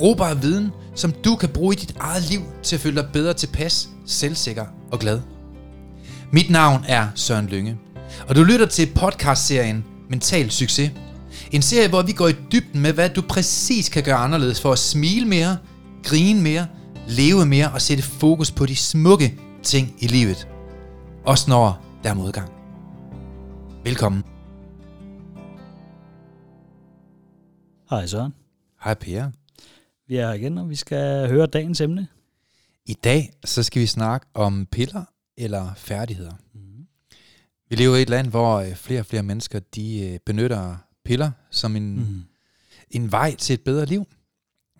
Brugbar viden, som du kan bruge i dit eget liv til at føle dig bedre tilpas, selvsikker og glad. Mit navn er Søren Lynge, og du lytter til podcastserien Mental Succes. En serie, hvor vi går i dybden med, hvad du præcis kan gøre anderledes for at smile mere, grine mere, leve mere og sætte fokus på de smukke ting i livet. Også når der er modgang. Velkommen. Hej Søren. Hej Per. Vi er her igen, og vi skal høre dagens emne. I dag så skal vi snakke om piller eller færdigheder. Mm. Vi lever i et land, hvor øh, flere og flere mennesker de øh, benytter piller som en, mm. en vej til et bedre liv.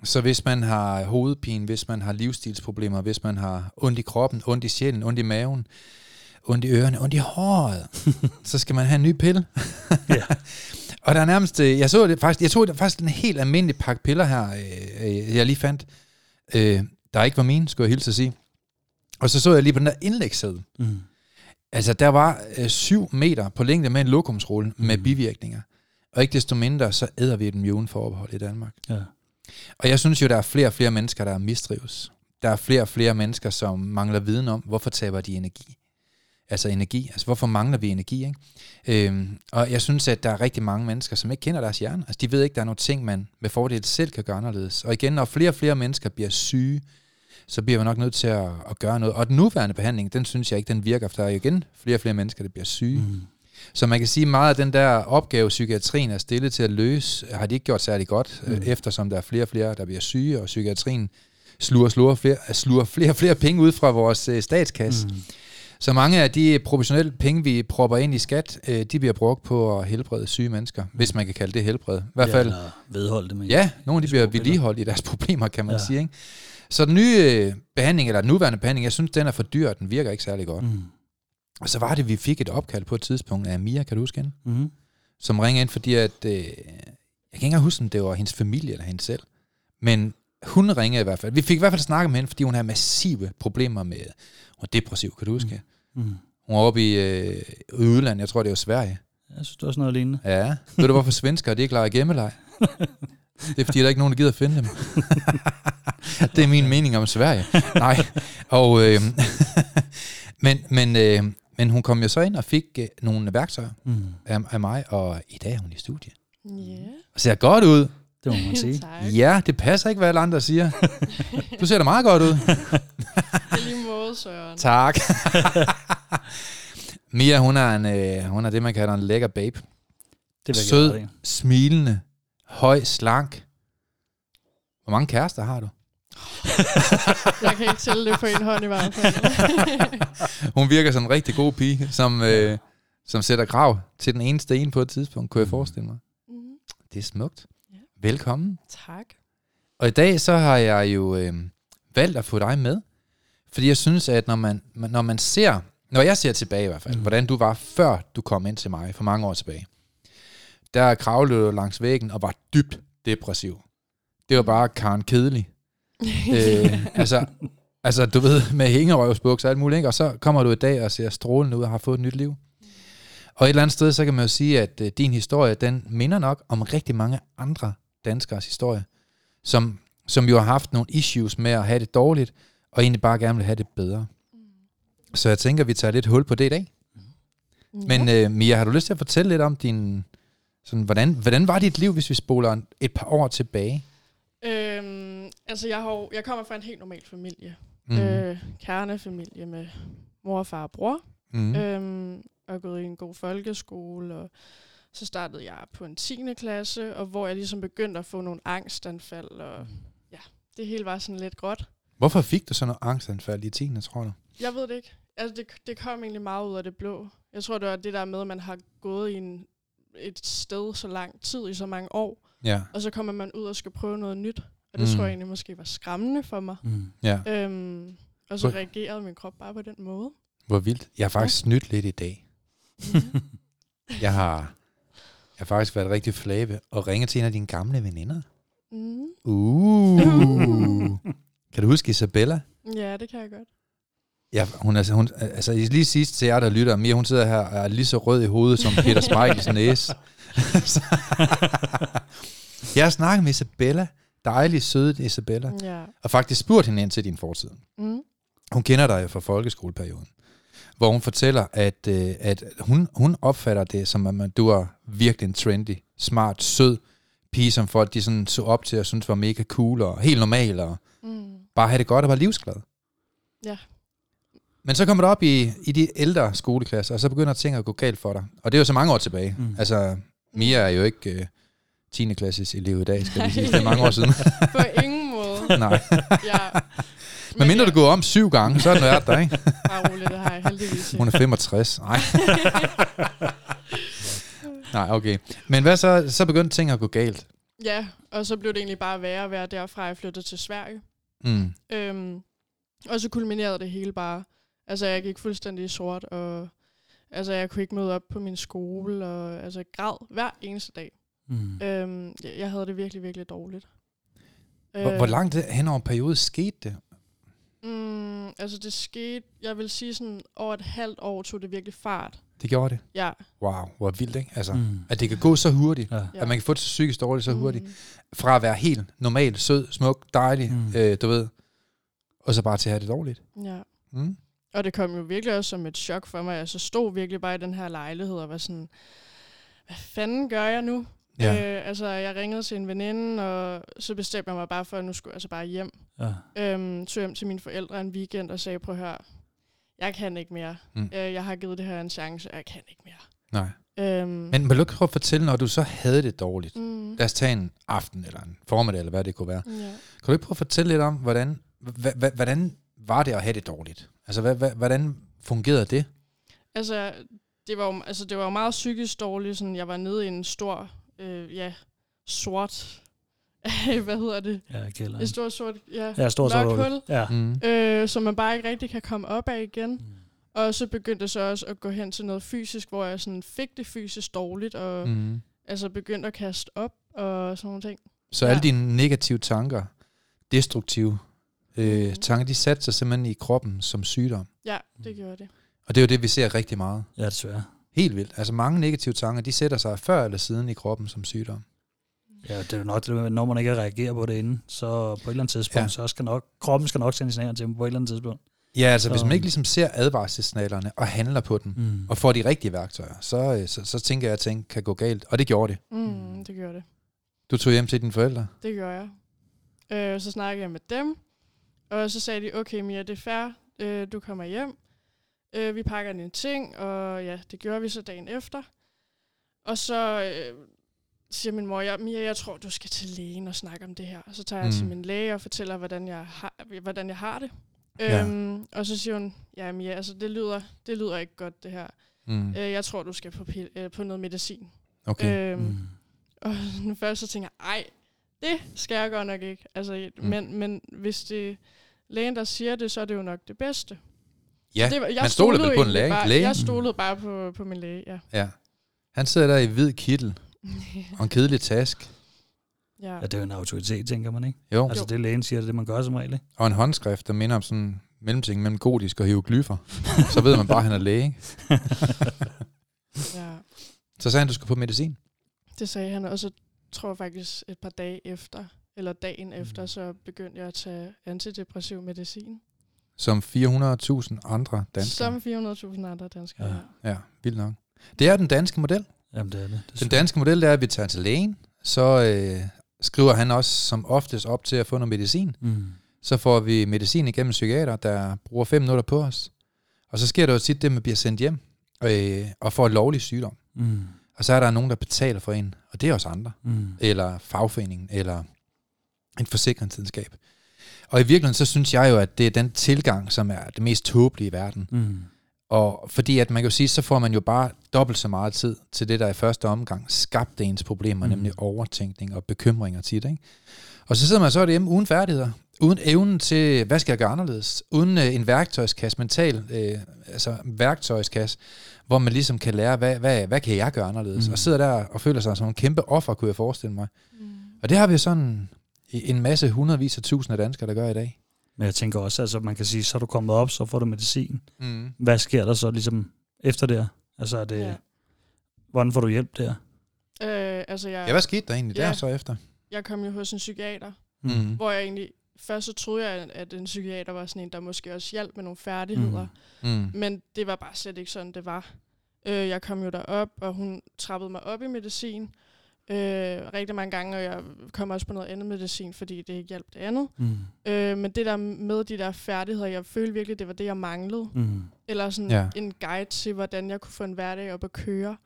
Så hvis man har hovedpine, hvis man har livsstilsproblemer, hvis man har ondt i kroppen, ondt i sjælen, ondt i maven, ondt i ørerne, ondt i håret, så skal man have en ny pille. Ja. Og der er nærmest, øh, jeg så det faktisk, jeg tog det faktisk en helt almindelig pakke piller her, øh, øh, jeg lige fandt, øh, der ikke var mine, skulle jeg hilse at sige. Og så så jeg lige på den der indlægssæde. Mm. Altså, der var øh, syv meter på længde med en lokumsrulle med Mhm. bivirkninger. Og ikke desto mindre, så æder vi dem jo forbehold i Danmark. Ja. Og jeg synes jo, der er flere og flere mennesker, der mistrives. Der er flere og flere mennesker, som mangler viden om, hvorfor taber de energi. Altså energi, altså hvorfor mangler vi energi, ikke? Øhm, og jeg synes, at der er rigtig mange mennesker, som ikke kender deres hjerne. Altså de ved ikke, der er nogle ting, man med fordel selv kan gøre anderledes. Og igen, når flere og flere mennesker bliver syge, så bliver vi nok nødt til at, at gøre noget. Og den nuværende behandling, den synes jeg ikke, den virker, for der er jo igen flere og flere mennesker, der bliver syge. Mm. Så man kan sige, meget af den der opgave, psykiatrien er stillet til at løse, har de ikke gjort særlig godt, mm. Mm. eftersom der er flere og flere, der bliver syge, og psykiatrien sluger, sluger, flere, sluger flere og flere penge ud fra vores øh, statskasse. Mm. Så mange af de professionelle penge, vi propper ind i skat, øh, de bliver brugt på at helbrede syge mennesker, hvis man kan kalde det helbred. I hvert fald, Ja, vedholde det med. ja, nogle af de bliver vedligeholdt i deres problemer, kan man ja. Sige. Ikke? Så den nye øh, behandling, eller den nuværende behandling, jeg synes, den er for dyr, den virker ikke særlig godt. Mm. Og så var det, vi fik et opkald på et tidspunkt af Mia, kan du huske hende? Mm. som ringer ind, fordi at, øh, jeg kan ikke engang huske, om det var hendes familie eller hende selv, men hun ringede i hvert fald. Vi fik i hvert fald snakket med hende, fordi hun havde massive problemer med, hun er depressiv, kan du huske? Mm. Mm. Hun var oppe i, øh, i udlandet, jeg tror det var Sverige. Jeg synes, det var sådan noget lignende. Ja, ved du hvorfor svenskere, de ikke leger gemmeleg? Det er fordi, der er ikke nogen, der gider at finde dem. det er min mening om Sverige. Nej, og, øh, men, men, øh, men hun kom jo så ind og fik øh, nogle værktøjer Mm. af, af mig, og i dag er hun i studiet. Ja. Og ser godt ud. Det må man sige. tak. Ja, det passer ikke, hvad alle andre siger. Du ser da meget godt ud. I lige måde, Søren. Tak. Mia, hun er, en, øh, hun er det, man kalder en lækker babe. Det vil jeg Sød. gerne Smilende, høj, slank. Hvor mange kærester har du? Jeg kan ikke tælle det på en hånd i hvert fald. Hun virker som en rigtig god pige, som, øh, som sætter krav til den ene sten på et tidspunkt, kunne jeg forestille mig. Mhm. Det er smukt. Velkommen. Tak. Og i dag så har jeg jo øh, valgt at få dig med, fordi jeg synes, at når man, når man ser, når jeg ser tilbage i hvert fald, mm. Hvordan du var før du kom ind til mig for mange år tilbage, der kravlede du langs væggen og var dybt depressiv. Det var bare Karen Kedelig. øh, altså, altså, du ved, med hængerøvsbuks og alt muligt, ikke? og så kommer du i dag og ser strålende ud og har fået et nyt liv. Og et eller andet sted, så kan man jo sige, at øh, din historie, den minder nok om rigtig mange andre danskers historie, som, som jo har haft nogle issues med at have det dårligt, og egentlig bare gerne vil have det bedre. Så jeg tænker, vi tager lidt hul på det i dag. Men ja. øh, Mia, har du lyst til at fortælle lidt om din... Sådan, hvordan, hvordan var dit liv, hvis vi spoler et par år tilbage? øhm, altså, jeg, har, jeg kommer fra en helt normal familie. Mm. Mm. Øh, kernefamilie med mor, far og bror. Mm. Mm. Øhm, og gået i en god folkeskole. Og så startede jeg på en 10. klasse, og hvor jeg ligesom begyndte at få nogle angstanfald. Og ja, det hele var sådan lidt gråt. Hvorfor fik du sådan noget angstanfald i 10. tror du? Jeg ved det ikke. Altså, det, det kom egentlig meget ud af det blå. Jeg tror, det var det der med, at man har gået i en, et sted så lang tid, i så mange år, Ja. og så kommer man ud og skal prøve noget nyt. Og det Mm. tror jeg egentlig måske var skræmmende for mig. Mm. Ja, Øhm, og så Hvor- reagerede min krop bare på den måde. hvor vildt. Jeg har faktisk snydt lidt i dag. Jeg har, har faktisk været rigtig flave og ringet til en af dine gamle veninder. Mm. Uh. kan du huske Isabella? Ja, det kan jeg godt. Ja, hun er, hun, altså lige sidst til jer, der lytter, Mia, hun sidder her og er lige så rød i hovedet som Peter Smeichels næse. Jeg har snakket med Isabella, dejlig søde Isabella, Ja. og faktisk spurgt hende ind til din fortid. Mm. Hun kender dig fra folkeskoleperioden, hvor hun fortæller, at, øh, at hun, hun opfatter det som, at du er virkelig en trendy, smart, sød pige, som folk de sådan så op til og synes var mega cool og helt normal og Mm. bare have det godt og var livsglad. Ja. Men så kommer du op i, i de ældre skoleklasser, og så begynder ting at gå galt for dig. Og det er jo så mange år tilbage. Mm. Altså, Mia er jo ikke øh, 10. klasses elev i dag, skal vi sige. Det er mange år siden. På ingen. Nej. Ja. Men mindre du går om syv gange, så er den været der, ikke? Bare roligt, det har jeg heldigvis Hun er 65. Nej. Nej, okay. Men hvad så? Så begyndte ting at gå galt. Ja, og så blev det egentlig bare værre at være derfra, jeg flyttede til Sverige. Mm. Øhm, og så kulminerede det hele bare. Altså, jeg gik fuldstændig i sort, og altså, jeg kunne ikke møde op på min skole, og altså, jeg græd hver eneste dag. Mm. Øhm, jeg, jeg havde det virkelig, virkelig dårligt. Hvor, hvor langt det- hen over en periode skete det? Mm, altså, det skete, jeg vil sige sådan, over et halvt år tog det virkelig fart. Det gjorde det. Ja. Wow, hvor vildt, ikke? Altså, Mm. at det kan gå så hurtigt. Ja. ja. At man kan få det så psykisk dårligt så hurtigt. Mm, Fra at være helt normal, sød, smuk, dejlig, Mm. øh, du ved. Og så bare til at have det dårligt. ja. Mm. Og det kom jo virkelig også som et chok for mig. Jeg så stod virkelig bare i den her lejlighed og var sådan, hvad fanden gør jeg nu? Ja. Øh, altså, jeg ringede til en veninde, og så bestemte jeg mig bare for, at nu skulle jeg altså bare hjem. Ja. Øhm, tog hjem til mine forældre en weekend og sagde, prøv at høre, jeg kan ikke mere. Mm. Øh, jeg har givet det her en chance, og jeg kan ikke mere. Nej. Øhm, Men vil du ikke prøve at fortælle, når du så havde det dårligt? mm, Lad os tage en aften eller en formiddag, eller hvad det kunne være. ja. Kan du ikke prøve at fortælle lidt om, hvordan, hvordan var det at have det dårligt? Altså, hvordan fungerede det? Altså, det var, jo, altså, det var jo meget psykisk dårligt. Sådan, jeg var nede i en stor, øh, ja, sort, hvad hedder det? Ja, kælder. Et stort sort, ja, Ja, stort mørk sort hul. Ja. Mm. øh, som man bare ikke rigtig kan komme op af igen. Mm. Og så begyndte det så også at gå hen til noget fysisk, hvor jeg sådan fik det fysisk dårligt, og mm. Mm. altså begyndte at kaste op og sådan nogle ting. Så Ja. alle dine negative tanker, destruktive øh, Mhm. tanker, de satte sig simpelthen i kroppen som sygdom. Ja, det gjorde det. Og det er jo det, vi ser rigtig meget. Ja, desværre. Helt vildt. Altså mange negative tanker, de sætter sig før eller siden i kroppen som sygdom. Ja, det er jo nok, det med, når man ikke reagerer på det inden, så på et eller andet tidspunkt, Ja. så skal nok, kroppen skal nok sende signaler til dem på et eller andet tidspunkt. Ja, altså hvis Så- man ikke ligesom ser advarselssignalerne og handler på dem, Mm. og får de rigtige værktøjer, så, øh, så, så tænker jeg, at ting kan gå galt. Og det gjorde det. Mm, Mm. det gjorde det. Du tog hjem til dine forældre. Det gjorde jeg. Øh, så snakkede jeg med dem, og så sagde de, okay Mia, det er fair, øh, du kommer hjem. Øh, vi pakker dine ting, og ja, det gjorde vi så dagen efter. Og så øh, siger min mor, ja, Mia, jeg tror, du skal til lægen og snakke om det her. Og så tager jeg Mm. til min læge og fortæller, hvordan jeg har, hvordan jeg har det. Ja. Øhm, og så siger hun, ja Mia, altså det lyder, det lyder ikke godt det her. Mm. Øh, jeg tror, du skal på, pil- øh, på noget medicin. Okay. Øhm, Mm. og sådan først så tænker jeg, ej, det skal jeg godt nok ikke. Altså, Mm. mm. men, men hvis det lægen, der siger det, så er det jo nok det bedste. Ja, det var, jeg man stolede vel på en læge. Bare, læge. Jeg stolede bare på, på min læge, ja. Ja. Han sidder der i hvid kittel og en kedelig task. ja. Ja, det er jo en autoritet, tænker man, ikke? Jo. Altså, det lægen siger, det er det, man gør som regel, ikke? Og en håndskrift, der minder om sådan en mellemting mellem gotisk og hieroglyffer. så ved man bare, at han er læge. Ikke? ja. Så sagde han, du skulle på medicin. Det sagde han, og så tror jeg faktisk et par dage efter, eller dagen Mm. efter, så begyndte jeg at tage antidepressiv medicin. Som 400.000 andre danskere. Som 400.000 andre danskere. Ja. Ja. Vildt nok. Det er den danske model. Jamen, det er det. det Den danske model det er, at vi tager til lægen. Så øh, skriver han også som oftest op til at få noget medicin. Mm. Så får vi medicin igennem psykiater, der bruger fem minutter på os. Og så sker der jo tit det, at man bliver sendt hjem øh, og får lovlig sygdom. Mm. Og så er der nogen, der betaler for en, og det er også andre. Mm. Eller fagforeningen, eller en forsikringsselskab. Og i virkeligheden, så synes jeg jo, at det er den tilgang, som er det mest tåbelige i verden. Mm. Og fordi at man kan jo sige, så får man jo bare dobbelt så meget tid til det, der i første omgang skabte ens problemer, Mm. nemlig overtænkning og bekymringer tit. Ikke? Og så sidder man så derhjemme uden færdigheder, uden evnen til, hvad skal jeg gøre anderledes, uden øh, en værktøjskasse, mental øh, altså værktøjskasse, hvor man ligesom kan lære, hvad, hvad, hvad kan jeg gøre anderledes, mm. og sidder der og føler sig som en kæmpe offer, kunne jeg forestille mig. Mm. Og det har vi sådan en masse hundredvis af tusinder af danskere, der gør i dag. Men jeg tænker også, altså man kan sige, så er du kommet op, så får du medicin. Mm. Hvad sker der så ligesom efter det? Altså er det, Ja. hvordan får du hjælp der? Øh, altså, jeg, Ja, hvad skete der egentlig Ja. der så efter? jeg kom jo hos en psykiater, Mm. hvor jeg egentlig... Først så troede jeg, at en psykiater var sådan en, der måske også hjalp med nogle færdigheder. Mm. Men det var bare slet ikke sådan, det var. Øh, jeg kom jo derop, og hun trappede mig op i medicin øh, rigtig mange gange, og jeg kom også på noget andet medicin, fordi det ikke hjalp det andet. Mm. Øh, men det der med de der færdigheder, jeg følte virkelig, det var det, jeg manglede. Mm. Eller sådan Ja. en guide til, hvordan jeg kunne få en hverdag op at køre.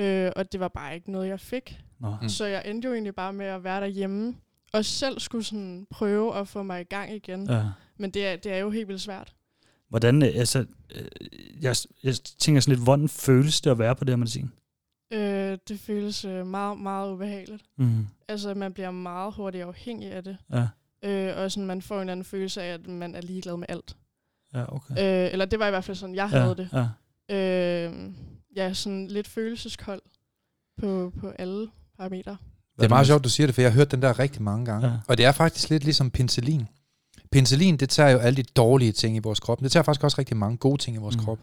Øh, og det var bare ikke noget, jeg fik. Nå. Mm. Så jeg endte jo egentlig bare med at være derhjemme, og selv skulle sådan prøve at få mig i gang igen. Ja. Ja. Men det er, det er jo helt vildt svært. Hvordan, øh, altså, øh, jeg, jeg tænker sådan lidt, hvordan føles det at være på det her medicin? Øh, det føles øh, meget, meget ubehageligt. Mm. Altså, man bliver meget hurtigt afhængig af det. Ja, Øh, og sådan, man får en eller anden følelse af, at man er ligeglad med alt. ja, okay. Øh, eller det var i hvert fald sådan, jeg ja, havde det. Ja. Øh, ja, sådan lidt følelseskold på, på alle parametre. Det er meget sjovt, du siger det, for jeg har hørt den der rigtig mange gange. Ja. Og det er faktisk lidt ligesom penicillin. Penicillin, det tager jo alle de dårlige ting i vores krop. Det tager faktisk også rigtig mange gode ting i vores mm. krop.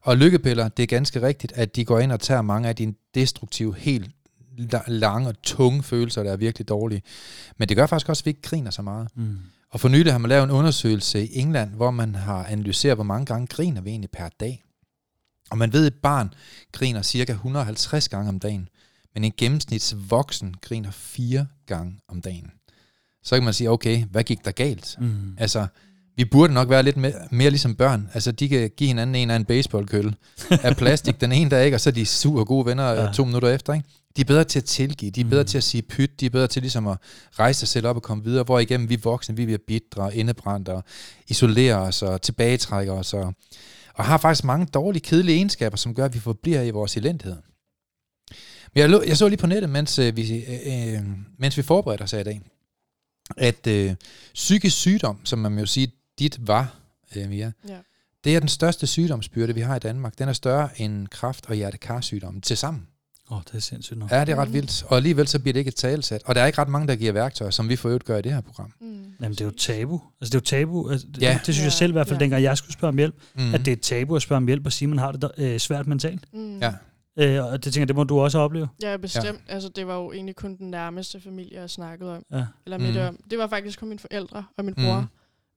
Og lykkepiller, det er ganske rigtigt, at de går ind og tager mange af dine destruktive, helt la- lange og tunge følelser, der er virkelig dårlige. Men det gør faktisk også, at vi ikke griner så meget. Mm. Og for nylig har man lavet en undersøgelse i England, hvor man har analyseret, hvor mange gange griner vi egentlig per dag. Og man ved, at et barn griner cirka 150 gange om dagen, men en gennemsnitsvoksen griner fire gange om dagen. Så kan man sige, okay, hvad gik der galt? Mm. Altså, vi burde nok være lidt mere, mere ligesom børn. Altså, de kan give hinanden en af en baseballkølle af plastik den ene dag, ikke? og så er de super gode venner Ja. ja. to minutter efter. Ikke? De er bedre til at tilgive, de er bedre Mm. til at sige pyt, de er bedre til ligesom at rejse sig selv op og komme videre, hvor igennem vi voksne, vi bliver bitre og indebrændte og isolerer os og tilbagetrækker os og, og har faktisk mange dårlige, kedelige egenskaber, som gør, at vi forbliver i vores elendighed. Men jeg, lå, jeg så lige på nettet, mens, øh, vi, øh, øh, mens vi forberedte os her i dag, at øh, psykisk sygdom, som man jo sige, dit var, øh, Mia, Ja. det er den største sygdomsbyrde, vi har i Danmark. Den er større end kræft og hjertekarsygdom til sammen. Åh, oh, det er sindssygt nok. Ja, det er ret vildt. Og alligevel så bliver det ikke et talsat. Og der er ikke ret mange, der giver værktøjer, som vi for øvrigt gør i det her program. Mm. Jamen, det er jo tabu. Altså, det er jo tabu. Altså, Ja. det, det synes Ja, jeg selv i hvert fald, ja. dengang jeg skulle spørge om hjælp, Mm. mm. at det er et tabu at spørge om hjælp og sige, at man har det der, øh, svært mentalt. Mm. Ja. Øh, og det tænker jeg, det må du også opleve. Ja, bestemt. Ja. Altså, det var jo egentlig kun den nærmeste familie, jeg snakkede om. Ja. Eller med Mhm. det om. Det var faktisk kun mine forældre og min Mhm. bror.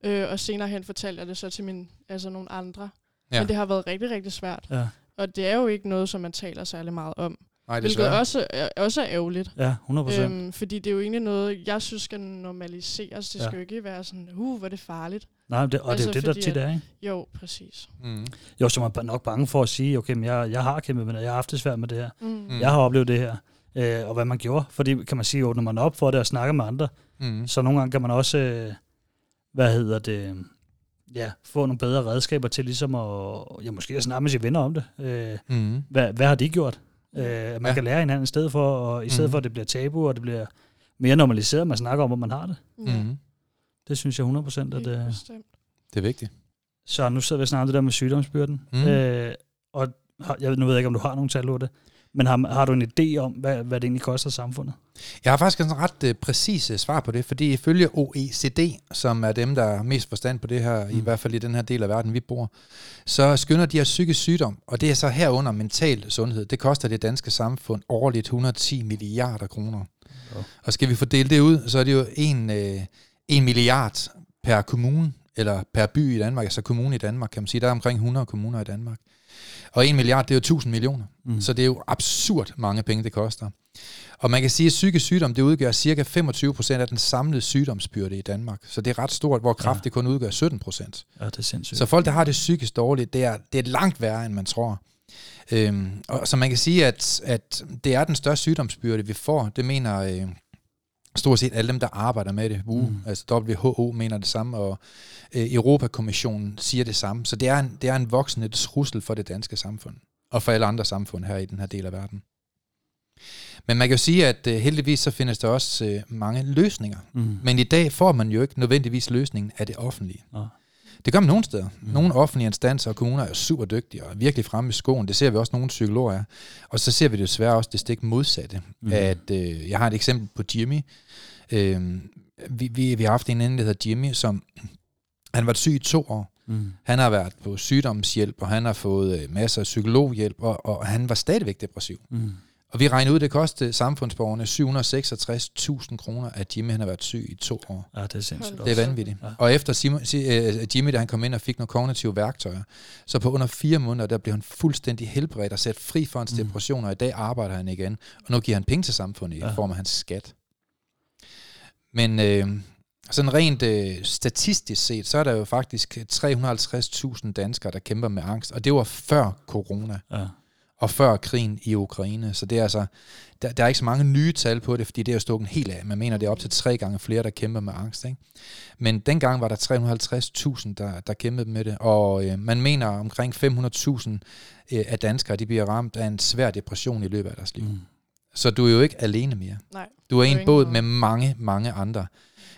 Øh, og senere hen fortalte jeg det så til min, altså nogle andre. Ja. Men det har været rigtig, rigtig svært. Ja, Og det er jo ikke noget, som man taler særlig meget om. Nej, Hvilket desværre. også, er, også er ærgerligt. ja 100 procent. Øhm, fordi det er jo egentlig noget, jeg synes skal normaliseres. Det Ja. skal jo ikke være sådan, uh, hvor er det farligt. Nej, det, og altså, det er jo det, der tit er, ikke? Jo, præcis. Mm. Jo, så er man nok bange for at sige, okay, men jeg, jeg har kæmpet med det, jeg har haft det svært med det her. Mm. Jeg har oplevet det her, øh, og hvad man gjorde. Fordi, kan man sige, åbner man op for det og snakker med andre, Mm. så nogle gange kan man også, øh, hvad hedder det, ja, få nogle bedre redskaber til ligesom at, ja, måske at snakke med sine venner om det. Øh, Mm. hvad, hvad har de gjort? Øh, man Ja. kan lære hinanden i stedet for, og i stedet Mhm. for, at det bliver tabu, og det bliver mere normaliseret, at man snakker om, hvor man har det. Mm. Det synes jeg 100% at det bestemt. Det er vigtigt. Så nu sidder vi og snakker om det der med sygdomsbyrden. Mhm. Øh, og jeg, nu ved jeg ikke, om du har nogle tal på det, men har, har du en idé om, hvad, hvad det egentlig koster samfundet? Jeg har faktisk en ret uh, præcis uh, svar på det, fordi ifølge OECD, som er dem, der er mest forstand på det her, mm. i hvert fald i den her del af verden, vi bor, så skynder de her psykisk sygdom, og det er så herunder mental sundhed, det koster det danske samfund årligt 110 milliarder kroner. Ja. Og skal vi fordele det ud, så er det jo en, øh, en milliard per kommune, eller per by i Danmark, altså kommune i Danmark, kan man sige. Der er omkring 100 kommuner i Danmark. Og en milliard, det er jo 1000 millioner. Mm. Så det er jo absurd mange penge, det koster. Og man kan sige, at psykisk sygdom, det udgør cirka 25 procent af den samlede sygdomsbyrde i Danmark. Så det er ret stort, hvor kræft Ja. det kun udgør 17 procent. Ja, det er sindssygt. Så folk, der har det psykisk dårligt, det er, det er langt værre, end man tror. Øhm, og så man kan sige, at, at det er den største sygdomsbyrde, vi får. Det mener øh, stort set alle dem, der arbejder med det, WHO, Mm. altså WHO mener det samme, og øh, Europakommissionen siger det samme. Så det er, en, det er en voksende trussel for det danske samfund, og for alle andre samfund her i den her del af verden. Men man kan jo sige, at øh, heldigvis så findes der også øh, mange løsninger. Mm. Men i dag får man jo ikke nødvendigvis løsningen af det offentlige. Nå. Det gør man nogle steder. Mm. Nogle offentlige instanser og kommuner er super dygtige og virkelig fremme i skoen. Det ser vi også nogle psykologer er. Og så ser vi desværre også det stik modsatte. Mm. At, øh, jeg har et eksempel på Jimmy. Øh, vi, vi, vi har haft en anden, der hedder Jimmy, som han været syg i to år. Mm. Han har været på sygdomshjælp, og han har fået øh, masser af psykologhjælp, og, og han var stadigvæk depressiv. Mm. Og vi regnede ud, at det kostede samfundsborgerne 766.000 kroner, at Jimmy han har været syg i to år. Ja, det er sindssygt Det er vanvittigt. Ja. Og efter Simon, si- øh, Jimmy, da han kom ind og fik nogle kognitive værktøjer, så på under fire måneder, der blev han fuldstændig helbredt og sat fri for hans Mm. mm. depressioner. Og i dag arbejder han igen, og nu giver han penge til samfundet Ja. i form af hans skat. Men øh, sådan rent øh, statistisk set, så er der jo faktisk 350.000 danskere, der kæmper med angst, og det var før corona Ja. Og før krigen i Ukraine. Så det er altså, der, der er ikke så mange nye tal på det, fordi det er jo stukket helt af. Man mener, det er op til tre gange flere, der kæmper med angst. Ikke? Men dengang var der 350.000, der, der kæmpede med det, og øh, man mener omkring 500.000 øh, af danskere, de bliver ramt af en svær depression i løbet af deres liv. Mm. Så du er jo ikke alene mere. Nej. Du er På en båd med mange, mange andre.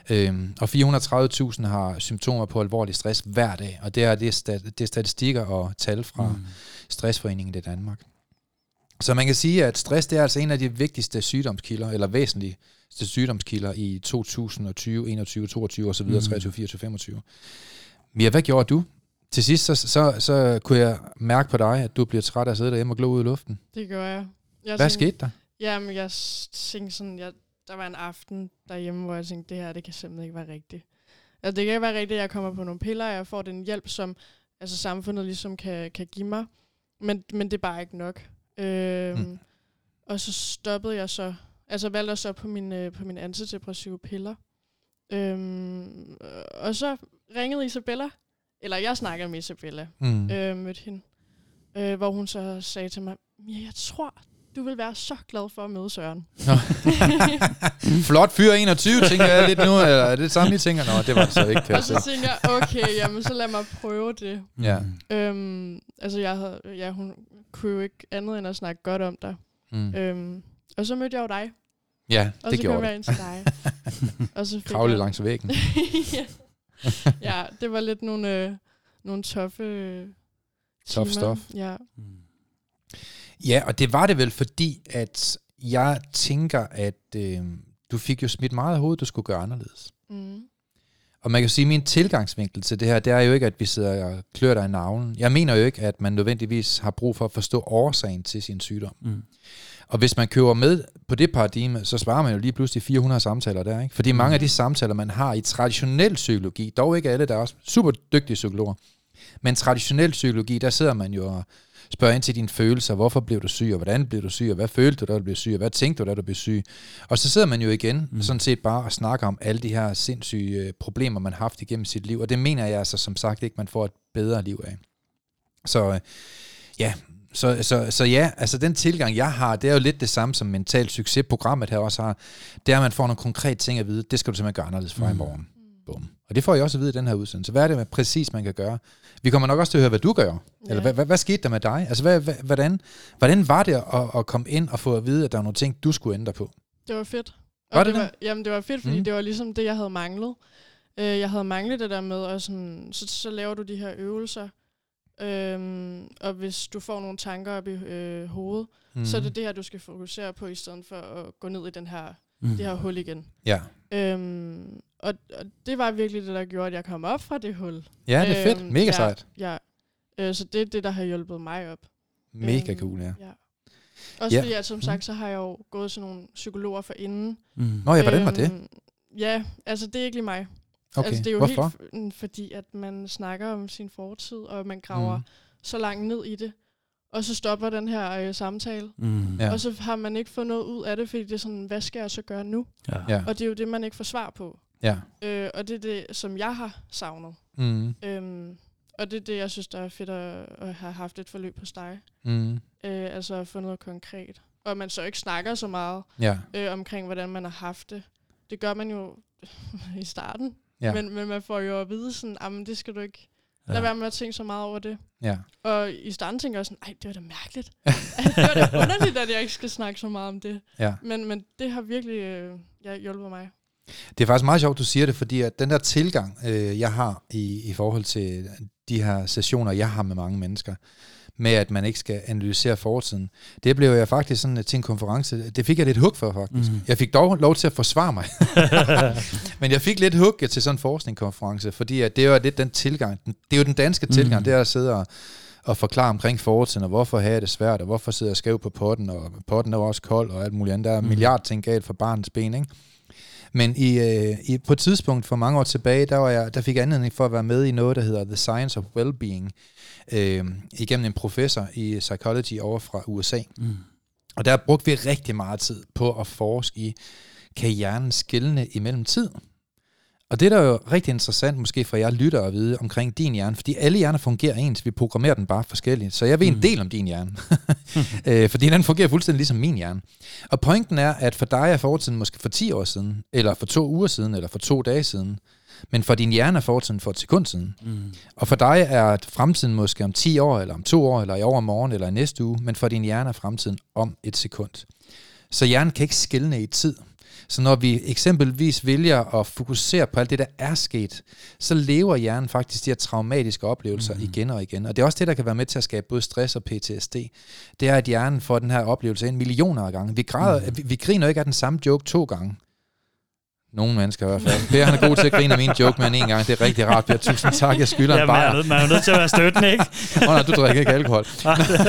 Øhm, og 430.000 har symptomer på alvorlig stress hver dag, og det er, det er, stat, det er statistikker og tal fra. Mm. Stressforeningen i Danmark. Så man kan sige, at stress det er altså en af de vigtigste sygdomskilder, eller væsentligste sygdomskilder i 2020, 21, 22 osv., mm. 23, 24, 25. Mia, hvad gjorde du? Til sidst, så, så, så kunne jeg mærke på dig, at du bliver træt af at sidde derhjemme og glo ud i luften. Det gør jeg. jeg Hvad tænkte- skete der? Jamen, jeg tænkte sådan, jeg, der var en aften derhjemme, hvor jeg tænkte, det her, det kan simpelthen ikke være rigtigt. Altså, det kan ikke være rigtigt, at jeg kommer på nogle piller, og jeg får den hjælp, som altså, samfundet ligesom kan, kan give mig. Men, men det er bare ikke nok. Øhm, Mm. Og så stoppede jeg så, altså valgte jeg så på mine, på mine antidepressive piller. Øhm, og så ringede Isabella, eller jeg snakkede med Isabella, Mm. øh, mødte hende. Øh, hvor hun så sagde til mig, ja, jeg tror, du vil være så glad for at møde Søren. Flot fyr 21, tænker jeg lidt nu. Eller er det samme, I tænker? Nå, det var det så ikke, og så se. tænkte jeg, okay, jamen så lad mig prøve det. Ja. Øhm, altså jeg havde, ja, hun kunne jo ikke andet end at snakke godt om dig. Mm. Øhm, og så mødte jeg jo dig, Ja, og det så kom gjorde jeg det. ind til dig. og så Kravle jeg, langs væggen. ja. ja, det var lidt nogle, øh, nogle toffe øh, Tough timer. stuff. Ja. Mm. Ja, og det var det vel, fordi at jeg tænker, at øh, du fik jo smidt meget af hovedet, du skulle gøre anderledes. Mm. Og man kan sige, at min tilgangsvinkel til det her, det er jo ikke, at vi sidder og klør dig i navlen. Jeg mener jo ikke, at man nødvendigvis har brug for at forstå årsagen til sin sygdom. Mm. Og hvis man køber med på det paradigme, så sparer man jo lige pludselig 400 samtaler der. Ikke? Fordi mange af de samtaler, man har i traditionel psykologi, dog ikke alle, der er også super dygtige psykologer, men traditionel psykologi, der sidder man jo og spørger ind til dine følelser. Hvorfor blev du syg, og hvordan blev du syg, og hvad følte du, da du blev syg, og hvad tænkte du, da du blev syg? Og så sidder man jo igen, Mm. sådan set bare og snakker om alle de her sindssyge øh, problemer, man har haft igennem sit liv. Og det mener jeg altså som sagt ikke, man får et bedre liv af. Så øh, ja, så, så, så ja, altså den tilgang, jeg har, det er jo lidt det samme som mental succesprogrammet her også har. Det er, at man får nogle konkrete ting at vide. Det skal du simpelthen gøre anderledes fra mm. i morgen. Bum. Og det får jeg også at vide i den her udsendelse. Hvad er det præcis, man kan gøre? Vi kommer nok også til at høre, hvad du gør. Ja. Eller hvad, hvad, hvad skete der med dig? Altså, hvad, hvad, hvordan, hvordan var det at, at komme ind og få at vide, at der var nogle ting, du skulle ændre på? Det var fedt. Var Og det det, det? var, jamen, det var fedt, fordi Mm. det var ligesom det, jeg havde manglet. Øh, jeg havde manglet det der med, og sådan, så, så laver du de her øvelser, øhm, og hvis du får nogle tanker op i øh, hovedet, Mm. mm. så er det det her, du skal fokusere på, i stedet for at gå ned i den her, Mm. det her hul igen. Ja. Øhm, og, og det var virkelig det, der gjorde, at jeg kom op fra det hul. ja, det er fedt. Øhm, Mega ja, sejt. Ja, øh, så det er det, der har hjulpet mig op. Mega Øhm, cool, ja. ja. Også Ja. fordi, at som sagt, så har jeg jo gået til nogle psykologer for inden. Mm. Nå ja, hvordan var det? Øhm, Ja, altså det er ikke lige mig. Okay, altså, det er jo hvorfor? helt mm, fordi, at man snakker om sin fortid, og man graver Mm. mm. så langt ned i det. Og så stopper den her øh, samtale. Mm. Ja. Og så har man ikke fået noget ud af det, fordi det er sådan, hvad skal jeg så gøre nu? Ja. Ja. Og det er jo det, man ikke får svar på. Ja. Øh, og det er det, som jeg har savnet. Mm. Øhm, og det er det, jeg synes, der er fedt at, at have haft et forløb hos dig. Mm. Øh, altså at få noget konkret. Og man så ikke snakker så meget Ja. øh, omkring, hvordan man har haft det. Det gør man jo i starten. Ja. Ja. Men, men man får jo at vide sådan, jamen det skal du ikke. Ja. Lad være med at tænke så meget over det. Ja. Og i starten tænker jeg sådan, ej, det var da mærkeligt. det var da underligt, at jeg ikke skal snakke så meget om det. Ja. Men, men det har virkelig øh, ja, hjulpet mig. Det er faktisk meget sjovt, du siger det, fordi at den der tilgang, øh, jeg har i, i forhold til de her sessioner, jeg har med mange mennesker, med at man ikke skal analysere fortiden, det blev jeg faktisk sådan øh, til en konference, det fik jeg lidt hug for faktisk. Mhm. Mm. Jeg fik dog lov til at forsvare mig. Men jeg fik lidt hug til sådan en forskningskonference, fordi at det var lidt den tilgang, det er jo den danske tilgang, Mhm. det er at sidde og, og forklare omkring fortiden, og hvorfor har jeg det svært, og hvorfor sidder jeg skæv på potten, og potten er også kold, og alt muligt andet. Der er en Mhm. milliard ting galt for barnets ben, ikke? Men i, øh, i, på et tidspunkt for mange år tilbage, der, var jeg, der fik jeg anledning for at være med i noget, der hedder The Science of Wellbeing, øh, igennem en professor i psychology over fra USA. Mm. Og der brugte vi rigtig meget tid på at forske i, kan hjernen skille imellem tid? Og det er der jo rigtig interessant, måske for jer lytter at vide omkring din hjerne, fordi alle hjerner fungerer ens, vi programmerer den bare forskelligt. Så jeg ved Mm. en del om din hjerne, øh, fordi den fungerer fuldstændig ligesom min hjerne. Og pointen er, at for dig er fortiden måske for 10 år siden, eller for to uger siden, eller for to dage siden, men for din hjerne er fortiden for et sekund siden. Mm. Og for dig er fremtiden måske om 10 år, eller om to år, eller i overmorgen, eller i næste uge, men for din hjerne er fremtiden om et sekund. Så hjernen kan ikke skille i tid. Så når vi eksempelvis vælger at fokusere på alt det, der er sket, så lever hjernen faktisk de her traumatiske oplevelser mm. igen og igen. Og det er også det, der kan være med til at skabe både stress og PTSD. Det er, at hjernen får den her oplevelse ind millioner af gange. Vi, græder, mm. vi, vi griner ikke af den samme joke to gange. Nogle mennesker i hvert fald. Per han er god til at grine af min joke med en gang. Det er rigtig rart, Per. Tusind tak. Jeg skylder Ja, en man, er bajer. nødt, man er nødt til at være støttende, ikke? Åh oh, nej, du drikker ikke alkohol.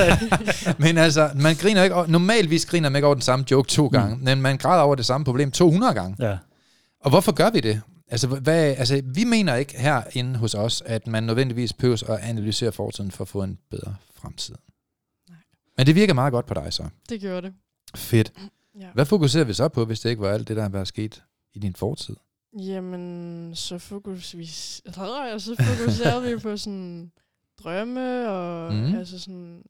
Men altså, man griner ikke, normalvis griner man ikke over den samme joke to gange, mm. men man græder over det samme problem 200 gange. Ja. Og hvorfor gør vi det? Altså, hvad, altså, vi mener ikke herinde hos os, at man nødvendigvis behøver at analysere fortiden for at få en bedre fremtid. Nej. Men det virker meget godt på dig så. Det gjorde det. Fedt. Ja. Hvad fokuserer vi så på, hvis det ikke var alt det, der har været sket i din fortid? Jamen, så, fokus, vi, så fokuserede vi på sådan drømme, og Mhm. mm. altså sådan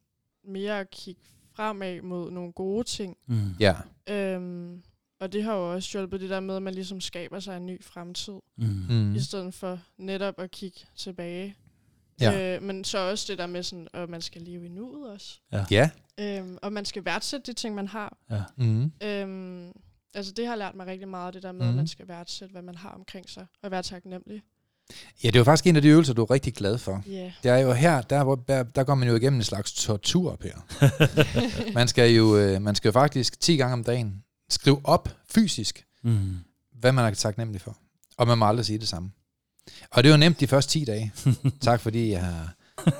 mere at kigge fremad mod nogle gode ting. Mm. Ja. Øhm, og det har jo også hjulpet det der med, at man ligesom skaber sig en ny fremtid, Mm. Mm. i stedet for netop at kigge tilbage. Ja. Øh, men så også det der med, sådan, at man skal leve i nuet også. Ja. Øhm, og man skal værdsætte de ting, man har. Ja. Mm. Øhm, altså det har lært mig rigtig meget, det der med, Mhm. at man skal værdsætte, hvad man har omkring sig, og være taknemmelig. Ja, det er jo faktisk en af de øvelser, du er rigtig glad for. Ja. Yeah. Det er jo her, der, hvor- der, der går man jo igennem en slags tortur, Per. Man skal jo, øh, man skal jo faktisk 10 gange om dagen skrive op fysisk, Mm. hvad man er taknemmelig for. Og man må aldrig sige det samme. Og det er jo nemt de første 10 dage. tak fordi jeg har,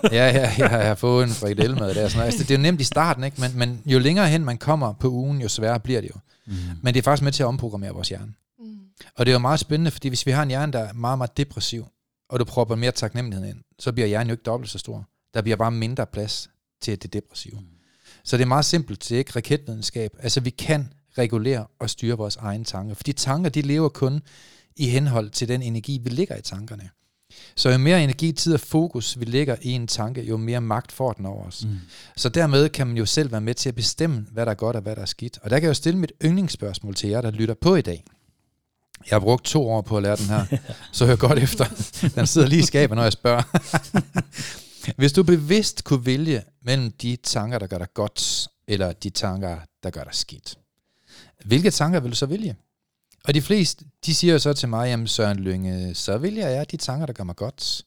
ja, ja, jeg har fået en frikadelle med det. Og sådan noget. Altså, det er jo nemt i starten, ikke? Men, men jo længere hen man kommer på ugen, jo sværere bliver det jo. Mm. Men det er faktisk med til at omprogrammere vores hjerne. Mm. Og det er jo meget spændende, fordi hvis vi har en hjerne, der er meget, meget depressiv, og du propper mere taknemmelighed ind, så bliver hjernen jo ikke dobbelt så stor. Der bliver bare mindre plads til det depressive. Mm. Så det er meget simpelt, det er ikke raketvidenskab. Altså vi kan regulere og styre vores egne tanker, for de tanker, de lever kun i henhold til den energi, vi ligger i tankerne. Så jo mere energi, tid og fokus vi lægger i en tanke, jo mere magt får den over os. Mm. Så dermed kan man jo selv være med til at bestemme, hvad der er godt og hvad der er skidt. Og der kan jeg jo stille mit yndlingsspørgsmål til jer, der lytter på i dag. Jeg har brugt to år på at lære den her, så hør godt efter. Den sidder lige i skabet, når jeg spørger. Hvis du bevidst kunne vælge mellem de tanker, der gør dig godt, eller de tanker, der gør dig skidt, hvilke tanker vil du så vælge? Og de fleste, de siger jo så til mig, jamen Søren Lynge, så vælger jeg de tanker, der gør mig godt.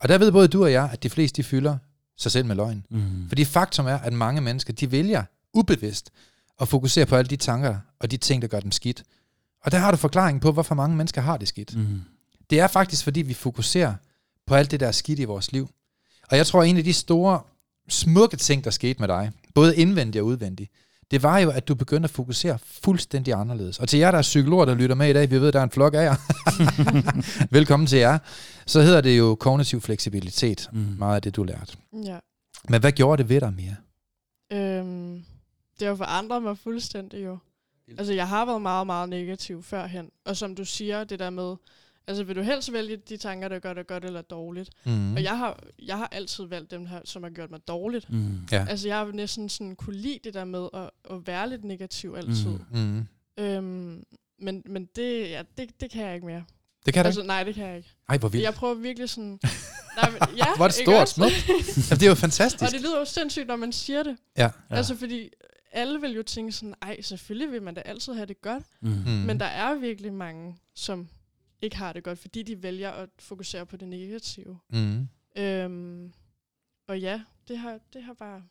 Og der ved både du og jeg, at de fleste, de fylder sig selv med løgn. Mm. Fordi faktum er, at mange mennesker, de vælger ubevidst at fokusere på alle de tanker og de ting, der gør dem skidt. Og der har du forklaringen på, hvorfor mange mennesker har det skidt. Mm. Det er faktisk, fordi vi fokuserer på alt det, der er skidt i vores liv. Og jeg tror, en af de store, smukke ting, der skete med dig, både indvendigt og udvendigt, det var jo, at du begyndte at fokusere fuldstændig anderledes. Og til jer, der er psykologer, der lytter med i dag, vi ved, der er en flok af jer. Velkommen til jer. Så hedder det jo kognitiv fleksibilitet, Mm. meget af det, du lærte. Ja. Men hvad gjorde det ved dig mere? Øhm, det har forandret mig fuldstændig jo. Altså, jeg har været meget, meget negativ førhen. Og som du siger, det der med, altså vil du helst vælge de tanker, der gør dig godt eller dårligt? Mm. Og jeg har, jeg har altid valgt dem her, som har gjort mig dårligt. Mm. Ja. Altså, jeg har næsten sådan kunne lide det der med at, at være lidt negativ altid. Mm. Mm. Øhm, men, men det, ja, det, det kan jeg ikke mere. Det kan du Altså, ikke? nej, det kan jeg ikke. Ej, hvor vildt. Jeg prøver virkelig sådan... nej, men, ja, Hvor er det stort smukt. Jamen, det er jo fantastisk. Og det lyder jo sindssygt, når man siger det. Ja. Ja. Ja. Altså, fordi alle vil jo tænke sådan, ej, selvfølgelig vil man da altid have det godt. Mm. Mm. Men der er virkelig mange, som ikke har det godt, fordi de vælger at fokusere på det negative. Mm. Øhm, og ja, det har, det har bare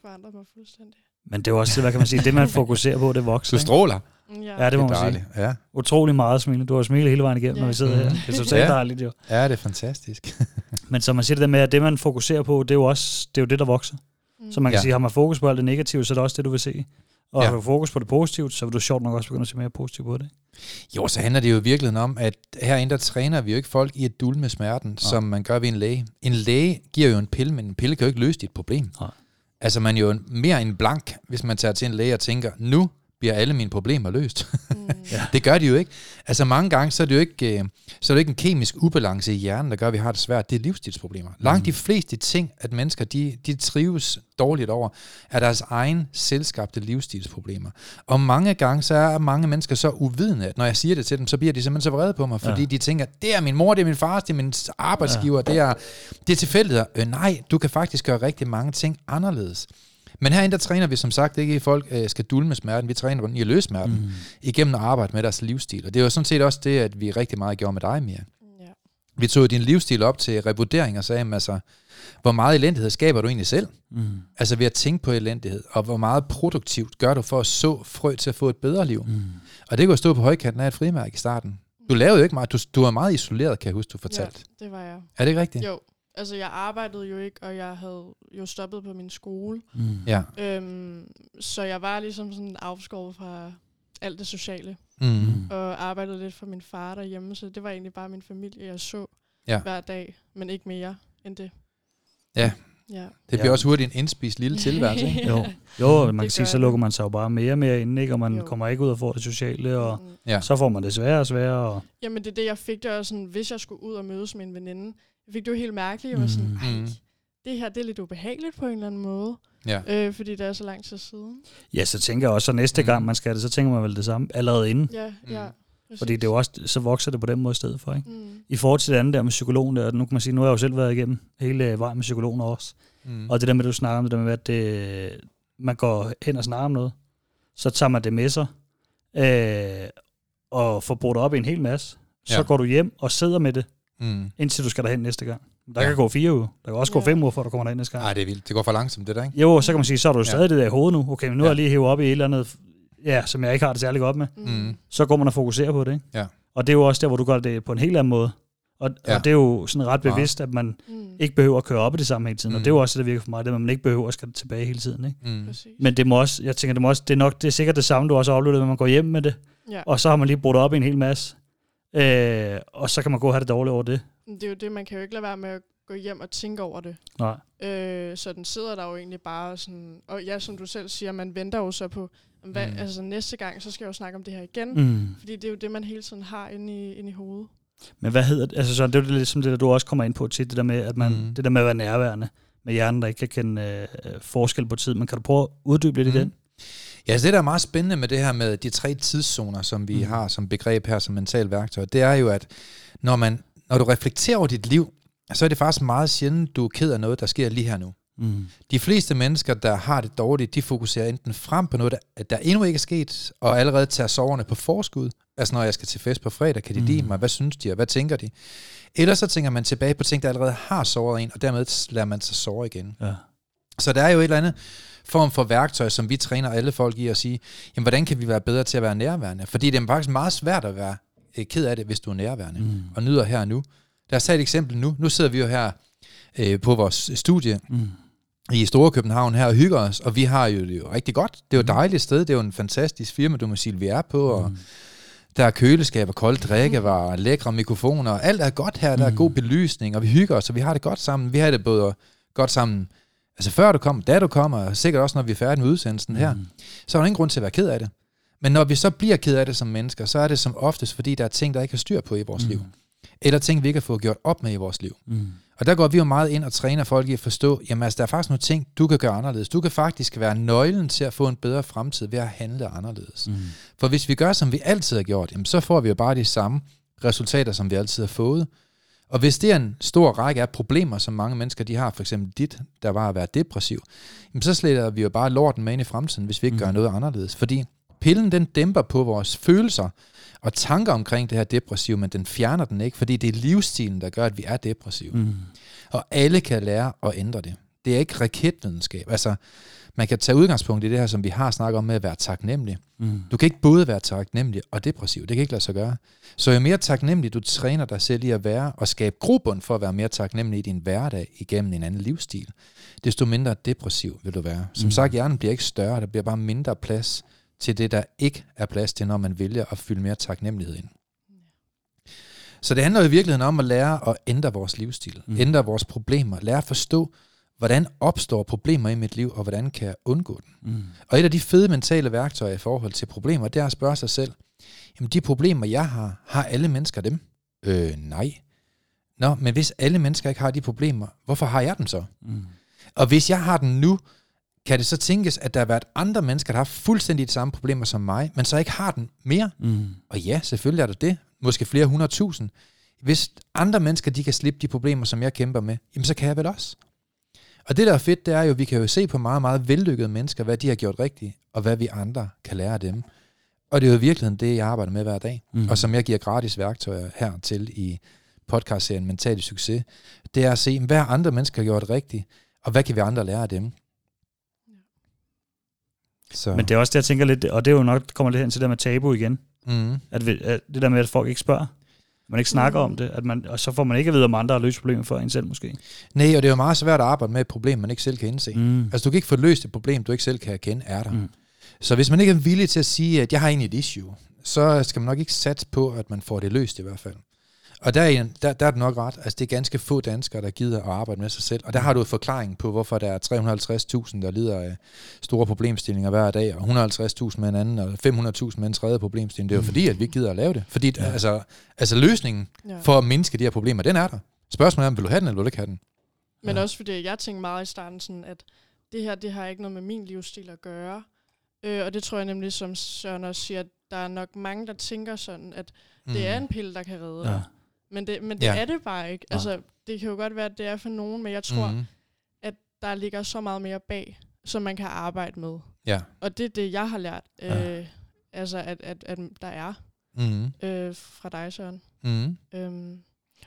forandret mig fuldstændig. Men det er jo også, hvad kan man sige, det man fokuserer på, det vokser. Du ikke? stråler. Ja, Ja, det må er man sige. Ja. Utrolig meget smil. Du har smilet hele vejen igennem, Ja. når vi sidder her. Mhm. Det er totalt Ja. dejligt jo. ja, det er fantastisk. Men som man siger det der med, at det man fokuserer på, det er jo også det, er jo det der vokser. Mm. Så man kan ja. sige, har man fokus på alt det negative, så er det også det, du vil se. Og Ja. har fokus på det positive, så vil du sjovt nok også begynde at se mere positivt på det. Jo, så handler det jo i virkeligheden om, at herinde der træner vi jo ikke folk i at dulme med smerten, ja. som man gør ved en læge. En læge giver jo en pille, men en pille kan jo ikke løse dit problem. Nej. Altså man er jo mere en blank, hvis man tager til en læge og tænker, nu bliver alle mine problemer løst. Mm. Ja. det gør de jo ikke. Altså mange gange, så er det jo ikke, øh, så er det ikke en kemisk ubalance i hjernen, der gør, at vi har det svært. Det er livsstilsproblemer. Langt de fleste ting, at mennesker de, de trives dårligt over, er deres egen selvskabte livsstilsproblemer. Og mange gange, så er mange mennesker så uvidende, at når jeg siger det til dem, så bliver de simpelthen så vrede på mig, fordi ja. Ja. de tænker, det er min mor, det er min far, det er min arbejdsgiver, ja. det, er, det er tilfældigheder. Øh, nej, du kan faktisk gøre rigtig mange ting anderledes. Men herinde, der træner vi som sagt ikke, at folk øh, skal dulme smerten. Vi træner dem i at løse smerten mm. igennem at arbejde med deres livsstil. Og det er jo sådan set også det, at vi rigtig meget gjorde med dig, Mia. ja. Vi tog din livsstil op til revurdering og sagde, altså, hvor meget elendighed skaber du egentlig selv? Mm. Altså ved at tænke på elendighed, og hvor meget produktivt gør du for at så frø til at få et bedre liv? Mm. Og det kunne stå på højkanten af et frimærke i starten. Du lavede jo ikke meget. Du, du var meget isoleret, kan jeg huske, du fortalte. ja, det var jeg. Er det ikke rigtigt? Jo, altså jeg arbejdede jo ikke, og jeg havde jo stoppet på min skole. Mm. Ja. Øhm, så jeg var ligesom sådan afskåret fra alt det sociale, Mm. og arbejdede lidt for min far derhjemme, så det var egentlig bare min familie, jeg så Ja. hver dag, men ikke mere end det. Ja. Ja. Det bliver Ja. også hurtigt en indspist lille tilværelse, ikke? Jo, jo man kan sige, så lukker man sig jo bare mere og mere ind, ikke? og man Jo. kommer ikke ud og får det sociale, og Mm. Ja. så får man det sværere og sværere. Og, Jamen det er det, jeg fik det også sådan, hvis jeg skulle ud og mødes med en veninde, jeg fik det jo helt mærkeligt, jeg var sådan, Mm. ej, det her det er lidt ubehageligt på en eller anden måde, Ja. øh, fordi det er så lang tid siden. ja, så tænker jeg også, at næste Mm. gang man skal det, så tænker man vel det samme allerede inden. Ja, Mm. ja. Fordi det er jo også, så vokser det på den måde i stedet for. Ikke? Mm. I forhold til det andet der med psykologen der, nu kan man sige, nu har jeg jo selv været igennem hele vejen med psykologen også. Mm. Og det der med, at du snakker om det der med, at det, man går hen og snakker om noget, så tager man det med sig, øh, og får brugt op i en hel masse. Så Ja. går du hjem og sidder med det, Mm. indtil du skal derhen næste gang. Der Ja. kan gå fire uger. Der kan også gå Ja. fem uger, før du kommer derhen næste gang. Ej, det er vildt. Det går for langsomt, det der, ikke? Jo, så kan man sige, så er du Ja. ja. stadig det der i hovedet nu. Okay, men nu Ja. har jeg lige hævet op i et eller andet, ja, som jeg ikke har det særlig godt med. Mm. Så går man og fokuserer på det, ikke? Ja. Og det er jo også der, hvor du gør det på en helt anden måde. Og, Ja. og det er jo sådan ret Ja. bevidst, at man Mm. ikke behøver at køre op i det samme hele tiden. Mm. Mm. Og det er jo også det, der virker for mig, det er, at man ikke behøver at skal tilbage hele tiden. Ikke? Mm. Præcis. Men det må også, jeg tænker, det, må også, det, er nok, det er sikkert det samme, du også har oplevet, at man går hjem med det, Ja. og så har man lige brugt op i en hel masse. Øh, og så kan man gå og have det dårligt over det. Det er jo det, man kan jo ikke lade være med at gå hjem og tænke over det. Nej. Øh, så den sidder der jo egentlig bare sådan, og ja, som du selv siger, man venter jo så på, hvad, Mm. altså næste gang, så skal jeg jo snakke om det her igen. Mm. Fordi det er jo det, man hele tiden har inde i, inde i hovedet. Men hvad hedder det? Altså, så det er jo lidt som det, der du også kommer ind på tit, det der med, at man, Mm. mm. det der med at være nærværende med hjernen, der ikke kan kende øh, forskel på tid. Men kan du prøve at uddybe lidt Mm. i den? Ja, så det, der er meget spændende med det her med de tre tidszoner, som vi mm. Har som begreb her som mental værktøj, det er jo, at når, man, når du reflekterer over dit liv, så er det faktisk meget sjældent, du er ked af noget, der sker lige her nu. Mm. De fleste mennesker, der har det dårligt, de fokuserer enten frem på noget, der, der endnu ikke er sket, og allerede tager soverne på forskud. Altså når jeg skal til fest på fredag, kan de Mm. lide mig? Hvad synes de, og hvad tænker de? Eller så tænker man tilbage på ting, der allerede har såret en, og dermed lader man sig såre igen. Ja. Så der er jo et eller andet form for værktøj, som vi træner alle folk i at sige, jamen hvordan kan vi være bedre til at være nærværende? Fordi det er faktisk meget svært at være øh, ked af det, hvis du er nærværende Mm. og nyder her og nu. Lad os tage et eksempel nu. Nu sidder vi jo her øh, på vores studie Mm. i Store København her og hygger os, og vi har jo det jo rigtig godt. Det er jo et Mm. dejligt sted, det er jo en fantastisk firma, du må sige, vi er på, og Mm. der er køleskab og koldt drikkevarer, lækre mikrofoner, alt er godt her, der er Mm. god belysning, og vi hygger os, og vi har det godt sammen. Vi har det både godt sammen, altså før du kommer, da du kommer, og sikkert også, når vi er færdige med udsendelsen her, Mm. så er der ingen grund til at være ked af det. Men når vi så bliver ked af det som mennesker, så er det som oftest, fordi der er ting, der ikke har styr på i vores Mm. liv. Eller ting, vi ikke har fået gjort op med i vores liv. Mm. Og der går vi jo meget ind og træner folk i at forstå, jamen altså, der er faktisk nogle ting, du kan gøre anderledes. Du kan faktisk være nøglen til at få en bedre fremtid ved at handle anderledes. Mm. For hvis vi gør, som vi altid har gjort, jamen, så får vi jo bare de samme resultater, som vi altid har fået. Og hvis det er en stor række af problemer, som mange mennesker de har, for eksempel dit, der var at være depressiv, jamen, så sletter vi jo bare lorten med ind i fremtiden, hvis vi ikke mm. gør noget anderledes. Fordi pillen, den dæmper på vores følelser og tanker omkring det her depressiv, men den fjerner den ikke, fordi det er livsstilen, der gør, at vi er depressive. Mm. Og alle kan lære at ændre det. Det er ikke raketvidenskab. Altså, man kan tage udgangspunkt i det her, som vi har snakket om med at være taknemmelig. Mm. Du kan ikke både være taknemmelig og depressiv. Det kan ikke lade sig gøre. Så jo mere taknemmelig du træner dig selv i at være, og skabe grobund for at være mere taknemmelig i din hverdag igennem en anden livsstil, desto mindre depressiv vil du være. Som mm. sagt, hjernen bliver ikke større, der bliver bare mindre plads til det, der ikke er plads til, når man vælger at fylde mere taknemmelighed ind. Så det handler i virkeligheden om at lære at ændre vores livsstil, mm. ændre vores problemer, lære at forstå, hvordan opstår problemer i mit liv, og hvordan kan jeg undgå dem. Mm. Og et af de fede mentale værktøjer i forhold til problemer, det er at spørge sig selv, jamen de problemer, jeg har, har alle mennesker dem? Øh, nej. Nå, men hvis alle mennesker ikke har de problemer, hvorfor har jeg dem så? Mm. Og hvis jeg har den nu, kan det så tænkes, at der har været andre mennesker, der har fuldstændig de samme problemer som mig, men så ikke har den mere? Mm. Og ja, selvfølgelig er der det. Måske flere hundredtusind. Hvis andre mennesker, de kan slippe de problemer, som jeg kæmper med, jamen så kan jeg vel også. Og det, der er fedt, det er jo, at vi kan jo se på meget, meget vellykkede mennesker, hvad de har gjort rigtigt, og hvad vi andre kan lære af dem. Og det er jo i virkeligheden det, jeg arbejder med hver dag, mm. og som jeg giver gratis værktøjer her til i podcastserien Mental Succes, det er at se, hvad andre mennesker har gjort rigtigt, og hvad kan vi andre lære af dem. Så. Men det er også det, jeg tænker lidt, og det er jo nok, kommer lidt hen til det der med tabu igen. Mm. At, vi, at det der med, at folk ikke spørger. Man ikke snakker mm. om det, at man, og så får man ikke at vide, om andre har løst problemet for en selv måske. Nej, og det er jo meget svært at arbejde med et problem, man ikke selv kan indse. Mm. Altså du kan ikke få løst et problem, du ikke selv kan erkende, er der. Mm. Så hvis man ikke er villig til at sige, at jeg har egentlig et issue, så skal man nok ikke satse på, at man får det løst i hvert fald. Og der er, der, der er det nok ret. Altså, det er ganske få danskere, der gider at arbejde med sig selv. Og der har du en forklaring på, hvorfor der er 350.000, der lider af store problemstillinger hver dag, og 150.000 med en anden, og 500.000 med en tredje problemstilling. Det er jo fordi, at vi ikke gider at lave det. Fordi ja. altså, altså løsningen ja. for at mindske de her problemer, den er der. Spørgsmålet er, om vil du have den, eller vil du ikke have den? Men ja. også fordi, jeg tænkte meget i starten sådan, at det her, det har ikke noget med min livsstil at gøre. Øh, og det tror jeg nemlig, som Søren også siger, at der er nok mange, der tænker sådan, at mm. det er en pille, der kan redde ja. Men det, men det ja. er det bare ikke. Ja. Altså, det kan jo godt være, at det er for nogen, men jeg tror, mm. at der ligger så meget mere bag, som man kan arbejde med. Ja. Og det er det, jeg har lært. Ja. Øh, altså, at, at, at der er mm. øh, fra dig, Søren. Mm. Øhm,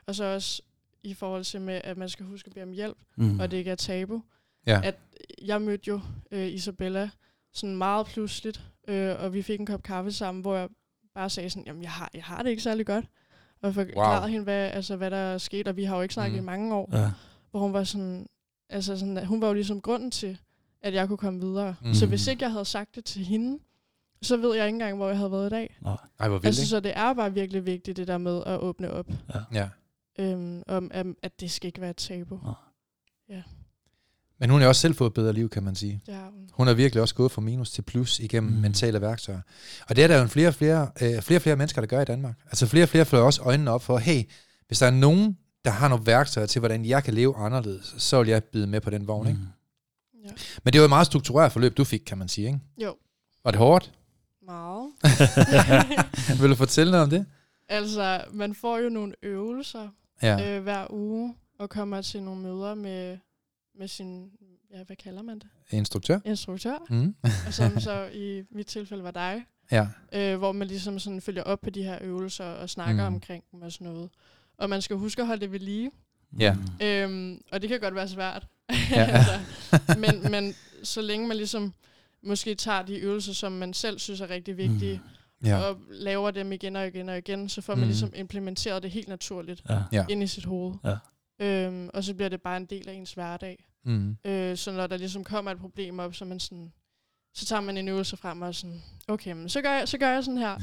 og så også i forhold til, med, at man skal huske at bede om hjælp, mm. og det ikke er tabu. Ja. At jeg mødte jo øh, Isabella sådan meget pludseligt, øh, og vi fik en kop kaffe sammen, hvor jeg bare sagde sådan, jamen jeg har, jeg har det ikke særlig godt og forklarede wow. hende, hvad, altså, hvad der er sket, og vi har jo ikke snakket mm. i mange år, ja. hvor hun var sådan, altså sådan, hun var jo ligesom grunden til, at jeg kunne komme videre. Mm. Så hvis ikke jeg havde sagt det til hende, så ved jeg ikke engang, hvor jeg havde været i dag. Nej. Ej, hvor vildt, altså, så det er bare virkelig vigtigt, det der med at åbne op. Ja. ja. Øhm, om, at det skal ikke være et tabu. Ja. Men hun har også selv fået et bedre liv, kan man sige. Ja. Hun har virkelig også gået fra minus til plus igennem mm. mentale værktøjer. Og det er der jo flere og flere, øh, flere, flere mennesker, der gør i Danmark. Altså flere og flere får også øjnene op for, hey, hvis der er nogen, der har nogle værktøjer til, hvordan jeg kan leve anderledes, så vil jeg bide med på den vogn. Mm. Ikke? Ja. Men det var et meget struktureret forløb, du fik, kan man sige. Ikke? Jo. Var det hårdt? Meget. vil du fortælle noget om det? Altså, man får jo nogle øvelser ja. øh, hver uge, og kommer til nogle møder med med sin, ja, hvad kalder man det? Instruktør. Instruktør. Mm. og som så i mit tilfælde var dig. Ja. Øh, hvor man ligesom sådan følger op på de her øvelser og snakker mm. omkring dem og sådan noget. Og man skal huske at holde det ved lige. Ja. Øhm, og det kan godt være svært. Ja. altså, men, men så længe man ligesom måske tager de øvelser, som man selv synes er rigtig vigtige, mm. ja. og laver dem igen og igen og igen, så får man mm. ligesom implementeret det helt naturligt ja. ind i sit hoved. Ja. Øhm, og så bliver det bare en del af ens hverdag. Mm. Øh, så når der ligesom kommer et problem op, så man sådan, så tager man en øvelse frem og sådan, okay, men så gør jeg, så gør jeg sådan her.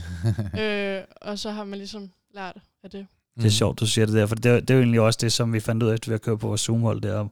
øh, og så har man ligesom lært af det. Det er sjovt, du siger det der, for det, er, det er jo egentlig også det, som vi fandt ud af, efter vi har kørt på vores Zoom-hold der,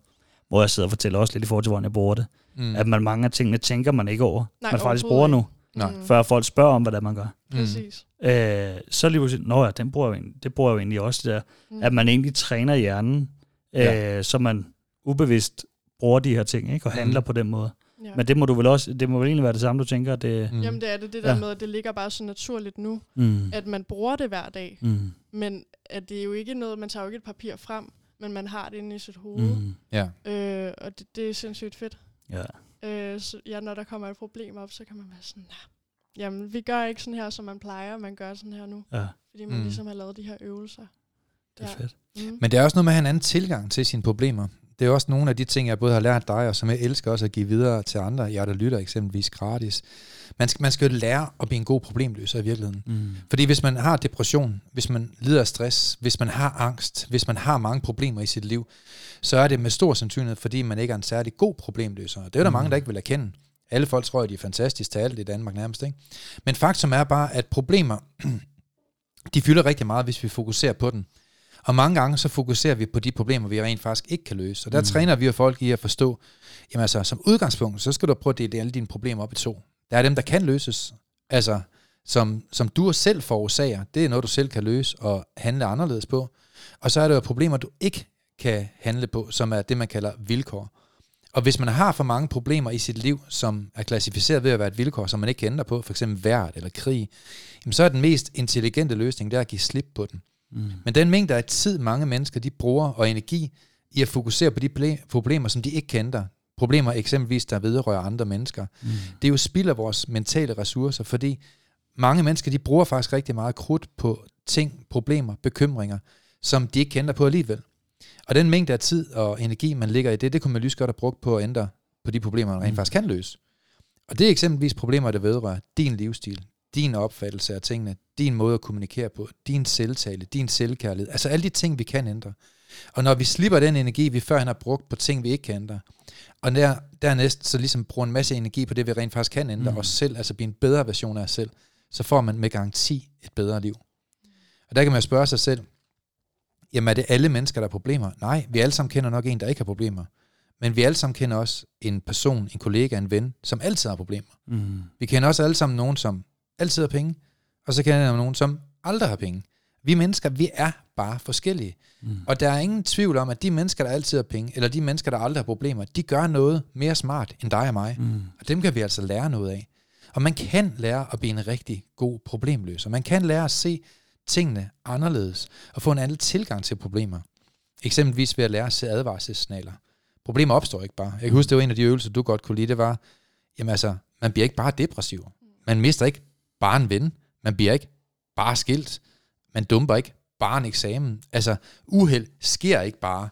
hvor jeg sidder og fortæller også lidt i forhold til, hvordan jeg bruger det. Mm. At man mange af tingene tænker man ikke over. Nej, man faktisk bruger nu. Nej. Før folk spørger om, hvad man gør. Præcis. Øh, så lige pludselig, nå ja, den bruger jeg, det bruger jeg jo egentlig også, det der, mm. at man egentlig træner hjernen ja. øh, så man ubevidst bruger de her ting, ikke? og handler mm. på den måde. Ja. Men det må du vel også, det må vel egentlig være det samme, du tænker? Det, mm. Jamen det er det, det der ja. med, at det ligger bare så naturligt nu, mm. at man bruger det hver dag. Mm. Men at det er jo ikke noget, man tager jo ikke et papir frem, men man har det inde i sit hoved. Mm. Ja. Øh, og det, det er sindssygt fedt. Ja. Øh, så ja, når der kommer et problem op, så kan man være sådan, nah, jamen vi gør ikke sådan her, som man plejer, man gør sådan her nu. Ja. Fordi man mm. ligesom har lavet de her øvelser. Det er fedt. Mm. Men det er også noget med at have en anden tilgang til sine problemer det er også nogle af de ting, jeg både har lært dig, og som jeg elsker også at give videre til andre, jeg der lytter eksempelvis gratis. Man skal, man skal jo lære at blive en god problemløser i virkeligheden. Mm. Fordi hvis man har depression, hvis man lider af stress, hvis man har angst, hvis man har mange problemer i sit liv, så er det med stor sandsynlighed, fordi man ikke er en særlig god problemløser. Det er der mm. mange, der ikke vil erkende. Alle folk tror, at de er fantastiske til alt i Danmark nærmest. Ikke? Men faktum er bare, at problemer, de fylder rigtig meget, hvis vi fokuserer på dem. Og mange gange så fokuserer vi på de problemer, vi rent faktisk ikke kan løse. Og der mm. træner vi jo folk i at forstå, jamen altså som udgangspunkt, så skal du prøve at dele alle dine problemer op i to. Der er dem, der kan løses, altså som, som du selv forårsager. Det er noget, du selv kan løse og handle anderledes på. Og så er der jo problemer, du ikke kan handle på, som er det, man kalder vilkår. Og hvis man har for mange problemer i sit liv, som er klassificeret ved at være et vilkår, som man ikke kan ændre på, f.eks. værd eller krig, jamen så er den mest intelligente løsning, det er at give slip på den. Mm. Men den mængde af tid, mange mennesker de bruger, og energi i at fokusere på de problemer, som de ikke kender, problemer eksempelvis, der vedrører andre mennesker, mm. det er jo spild af vores mentale ressourcer, fordi mange mennesker, de bruger faktisk rigtig meget krudt på ting, problemer, bekymringer, som de ikke kender på alligevel. Og den mængde af tid og energi, man ligger i det, det kunne man lige godt have brugt på at ændre på de problemer, man rent mm. faktisk kan løse. Og det er eksempelvis problemer, der vedrører din livsstil, din opfattelse af tingene, din måde at kommunikere på, din selvtale, din selvkærlighed, altså alle de ting, vi kan ændre. Og når vi slipper den energi, vi førhen har brugt på ting, vi ikke kan ændre, og der, dernæst så ligesom bruger en masse energi på det, vi rent faktisk kan ændre mm. os selv, altså blive en bedre version af os selv, så får man med garanti et bedre liv. Og der kan man spørge sig selv, jamen er det alle mennesker, der har problemer? Nej, vi alle sammen kender nok en, der ikke har problemer. Men vi alle sammen kender også en person, en kollega, en ven, som altid har problemer. Mm. Vi kender også alle sammen nogen, som altid har penge, og så kender jeg nogen, som aldrig har penge. Vi mennesker, vi er bare forskellige. Mm. Og der er ingen tvivl om, at de mennesker, der altid har penge, eller de mennesker, der aldrig har problemer, de gør noget mere smart end dig og mig. Mm. Og dem kan vi altså lære noget af. Og man kan lære at blive en rigtig god problemløser. Man kan lære at se tingene anderledes, og få en anden tilgang til problemer. Eksempelvis ved at lære at se advarselssignaler. Problemer opstår ikke bare. Jeg kan huske, det var en af de øvelser, du godt kunne lide, det var, jamen altså, man bliver ikke bare depressiv. Man mister ikke bare en ven. Man bliver ikke bare skilt. Man dumper ikke bare en eksamen. Altså, uheld sker ikke bare.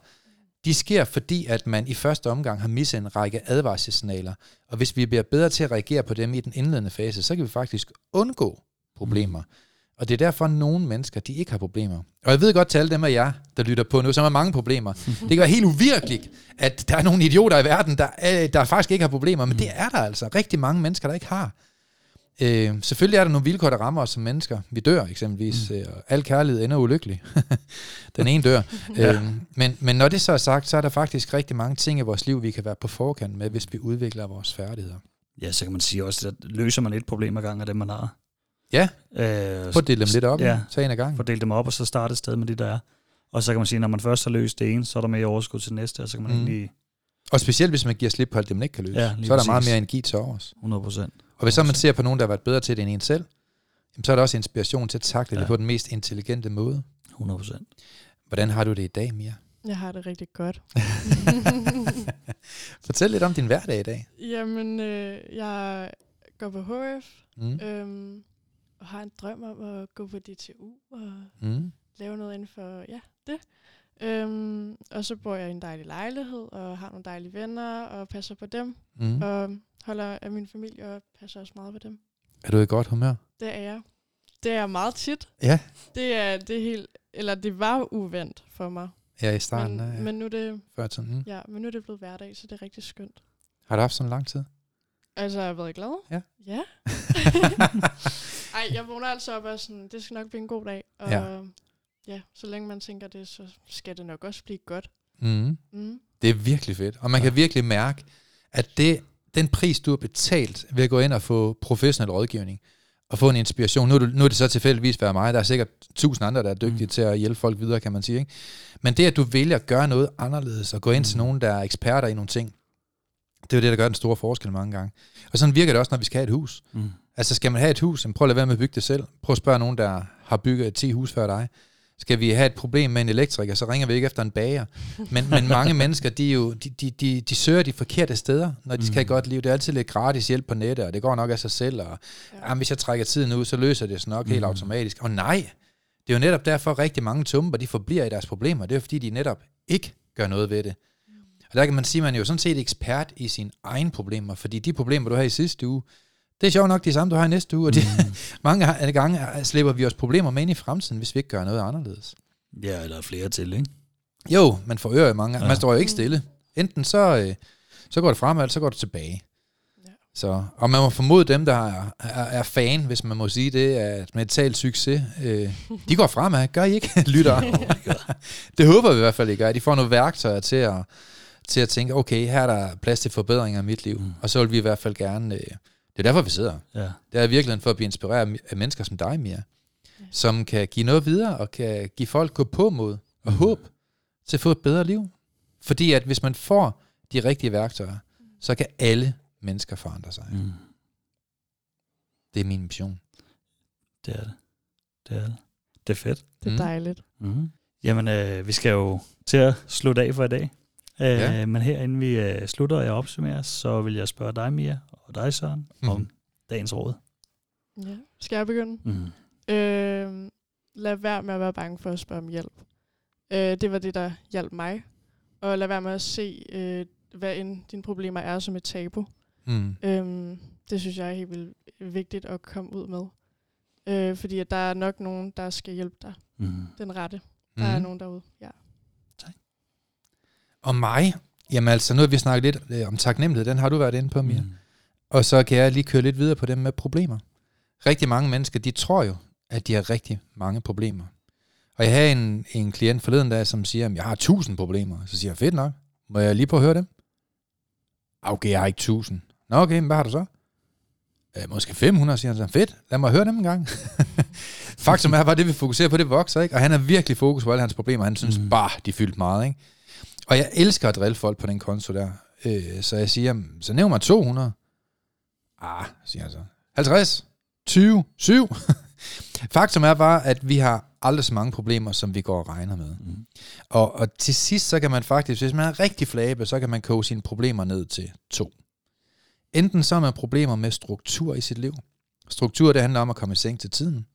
De sker, fordi at man i første omgang har misset en række advarselssignaler. Og hvis vi bliver bedre til at reagere på dem i den indledende fase, så kan vi faktisk undgå problemer. Og det er derfor, at nogle mennesker, de ikke har problemer. Og jeg ved godt til alle dem af jer, der lytter på nu, som har mange problemer. Det kan være helt uvirkeligt, at der er nogle idioter i verden, der, øh, der faktisk ikke har problemer, men det er der altså rigtig mange mennesker, der ikke har. Øh, selvfølgelig er der nogle vilkår, der rammer os som mennesker. Vi dør eksempelvis, mm. øh, og al kærlighed ender ulykkelig. Den ene dør. ja. øh, men, men når det så er sagt, så er der faktisk rigtig mange ting i vores liv, vi kan være på forkant med, hvis vi udvikler vores færdigheder. Ja, så kan man sige også, at løser man et problem ad gang af det, man har. Ja, øh, at dele dem lidt op, ja, tag en af gang. Få dele dem op, og så starte et sted med det, der er. Og så kan man sige, når man først har løst det ene, så er der mere overskud til næste, og så kan man mm. egentlig... Og specielt hvis man giver slip på alt det, man ikke kan løse, ja, så er der præcis. meget mere energi til overs. 100 procent. Og hvis så man ser på nogen, der har været bedre til det end en selv, så er der også inspiration til at takle ja. det på den mest intelligente måde. 100%. Hvordan har du det i dag, Mia? Jeg har det rigtig godt. Fortæl lidt om din hverdag i dag. Jamen, øh, jeg går på HF, mm. øhm, og har en drøm om at gå på DTU og mm. lave noget inden for ja, det. Øhm, og så bor jeg i en dejlig lejlighed, og har nogle dejlige venner, og passer på dem. Mm. Og holder af min familie, og passer også meget på dem. Er du i godt humør? Det er jeg. Det er meget tit. Ja. Det er det er helt, eller det var uvendt for mig. Ja, i starten. Men, ja. men nu er det, Før mm. ja, men nu er det blevet hverdag, så det er rigtig skønt. Har du haft sådan lang tid? Altså, jeg har været glad. Ja. Ja. Ej, jeg vågner altså op og sådan, det skal nok blive en god dag. Og ja. ja, så længe man tænker det, så skal det nok også blive godt. Mm. Mm. Det er virkelig fedt. Og man ja. kan virkelig mærke, at det den pris, du har betalt ved at gå ind og få professionel rådgivning, og få en inspiration. Nu er, det, nu er det så tilfældigvis været mig. Der er sikkert tusind andre, der er dygtige mm. til at hjælpe folk videre, kan man sige. Ikke? Men det, at du vælger at gøre noget anderledes, og gå ind mm. til nogen, der er eksperter i nogle ting, det er jo det, der gør den store forskel mange gange. Og sådan virker det også, når vi skal have et hus. Mm. Altså skal man have et hus, prøv at lade være med at bygge det selv. Prøv at spørge nogen, der har bygget 10 hus før dig. Skal vi have et problem med en elektriker, så ringer vi ikke efter en bager. Men, men mange mennesker, de, er jo, de, de, de, de søger de forkerte steder, når de skal have et mm. godt liv. Det er altid lidt gratis hjælp på nettet, og det går nok af sig selv. Og, ja. jamen, hvis jeg trækker tiden ud, så løser det sig nok mm. helt automatisk. Og nej, det er jo netop derfor, at rigtig mange tumper, de forbliver i deres problemer. Det er fordi, de netop ikke gør noget ved det. Og der kan man sige, at man er jo sådan set ekspert i sine egne problemer, fordi de problemer, du har i sidste uge, det er sjovt nok de samme, du har i næste uge, og de, mm. mange gange slipper vi os problemer med ind i fremtiden, hvis vi ikke gør noget anderledes. Ja, eller flere til, ikke? Jo, man forøger jo mange. Ja. Man står jo ikke stille. Enten så, øh, så går det fremad, eller så går det tilbage. Ja. Så, og man må formode dem, der er, er, er fan, hvis man må sige det, at mental succes, øh, de går fremad. Gør I ikke, lytter? det håber vi i hvert fald, I gør. De får nogle værktøjer til at, til at tænke, okay, her er der plads til forbedringer i mit liv. Mm. Og så vil vi i hvert fald gerne... Øh, det er derfor, vi sidder. Ja. Det er virkelig for at blive inspireret af mennesker som dig, Mia, ja. som kan give noget videre, og kan give folk gå på mod og mm. håb til at få et bedre liv. Fordi at hvis man får de rigtige værktøjer, så kan alle mennesker forandre sig. Mm. Det er min mission. Det er det. Det er det. Det er fedt. Det er mm. dejligt. Mm. Jamen, øh, vi skal jo til at slutte af for i dag. Øh, ja. Men her inden vi øh, slutter og opsummerer, så vil jeg spørge dig, Mia, og dig, Søren, mm. om dagens råd. Ja. Skal jeg begynde? Mm. Øh, lad være med at være bange for at spørge om hjælp. Øh, det var det, der hjalp mig. Og lad være med at se, øh, hvad end dine problemer er som et tabu. Mm. Øh, det synes jeg er helt vildt vigtigt at komme ud med. Øh, fordi at der er nok nogen, der skal hjælpe dig. Mm. Den rette. Der mm. er nogen derude, ja. Og mig, jamen altså, nu har vi snakket lidt øh, om taknemmelighed, den har du været inde på, Mia. Mm. Og så kan jeg lige køre lidt videre på dem med problemer. Rigtig mange mennesker, de tror jo, at de har rigtig mange problemer. Og jeg havde en, en klient forleden dag, som siger, at jeg har tusind problemer. Så siger jeg, fedt nok, må jeg lige prøve at høre dem? Okay, jeg har ikke tusind. Nå okay, men hvad har du så? Øh, måske 500, siger han så. Fedt, lad mig høre dem en gang. Faktum er bare, det vi fokuserer på, det vokser, ikke? Og han har virkelig fokus på alle hans problemer. Han synes mm. bare, de fyldt meget, ikke? Og jeg elsker at drille folk på den konto der. Øh, så jeg siger, så nævn mig 200. Ah, siger jeg så. 50, 20, 7. Faktum er bare, at vi har aldrig så mange problemer, som vi går og regner med. Mm. Og, og til sidst, så kan man faktisk, hvis man er rigtig flabe, så kan man koge sine problemer ned til to. Enten så har man problemer med struktur i sit liv. Struktur, det handler om at komme i seng til tiden.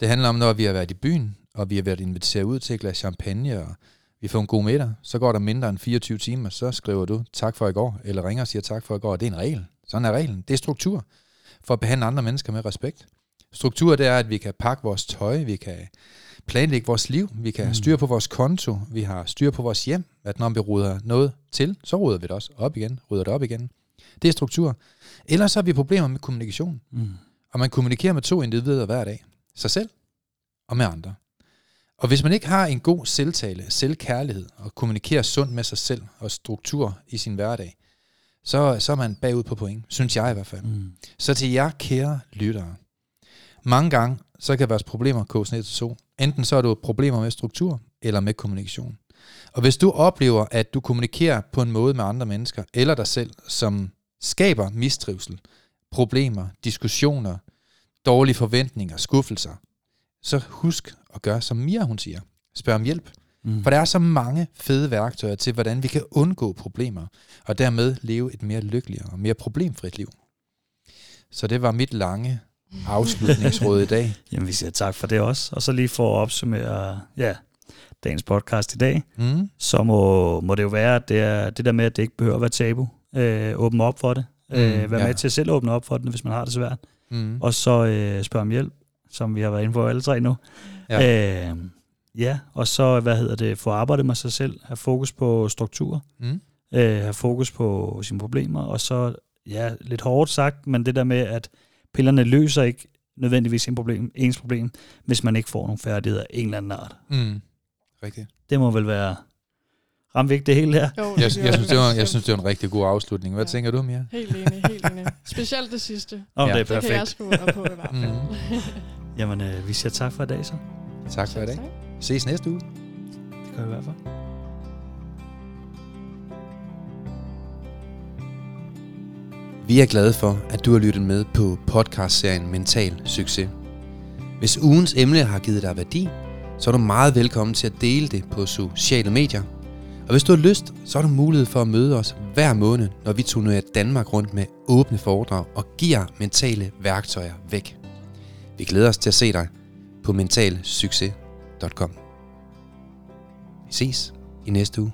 Det handler om, når vi har været i byen, og vi har været inviteret ud til et glas champagne, og vi får en god middag, så går der mindre end 24 timer, så skriver du tak for i går, eller ringer og siger tak for i går. Det er en regel. Sådan er reglen. Det er struktur for at behandle andre mennesker med respekt. Struktur, det er, at vi kan pakke vores tøj, vi kan planlægge vores liv, vi kan mm. styre på vores konto, vi har styr på vores hjem, at når vi ruder noget til, så ruder vi det også op igen, rydder det op igen. Det er struktur. Ellers så har vi problemer med kommunikation. Mm. Og man kommunikerer med to individer hver dag. Sig selv og med andre. Og hvis man ikke har en god selvtale, selvkærlighed og kommunikerer sundt med sig selv og struktur i sin hverdag, så, så er man bagud på point, synes jeg i hvert fald. Mm. Så til jer kære lyttere, mange gange, så kan vores problemer koges ned til to. Enten så er du problemer med struktur, eller med kommunikation. Og hvis du oplever, at du kommunikerer på en måde med andre mennesker, eller dig selv, som skaber mistrivsel, problemer, diskussioner, dårlige forventninger, skuffelser, så husk at gøre, som Mia hun siger. Spørg om hjælp. Mm. For der er så mange fede værktøjer til, hvordan vi kan undgå problemer, og dermed leve et mere lykkeligere og mere problemfrit liv. Så det var mit lange afslutningsråd i dag. Jamen, vi siger tak for det også. Og så lige for at opsummere ja, dagens podcast i dag, mm. så må, må det jo være, at det, er, det der med, at det ikke behøver at være tabu. Øh, åbne op for det. Mm, øh, være ja. med til at selv åbne op for det, hvis man har det svært. Mm. Og så øh, spørge om hjælp som vi har været inde på alle tre nu. Ja. Øh, ja, og så, hvad hedder det, få arbejdet med sig selv, have fokus på struktur, mm. øh, have fokus på sine problemer, og så, ja, lidt hårdt sagt, men det der med, at pillerne løser ikke nødvendigvis en problem, ens problem, hvis man ikke får nogle færdigheder af en eller anden art. Mm. Rigtigt. Det må vel være Ramte det hele her? Jo, jeg, jeg, synes, det var, jeg synes, det var en rigtig god afslutning. Hvad ja. tænker du, Mia? Helt enig, helt enig. Specielt det sidste. Om ja. det er perfekt. Det kan jeg sgu under på i hvert fald. Mm. Jamen, øh, vi siger tak for i dag så. Tak for i dag. Ses næste uge. Det gør vi i hvert fald. Vi er glade for, at du har lyttet med på podcastserien Mental Succes. Hvis ugens emne har givet dig værdi, så er du meget velkommen til at dele det på sociale medier. Og hvis du har lyst, så har du mulighed for at møde os hver måned, når vi turnerer Danmark rundt med åbne foredrag og giver mentale værktøjer væk. Vi glæder os til at se dig på mentalsucces.com. Vi ses i næste uge.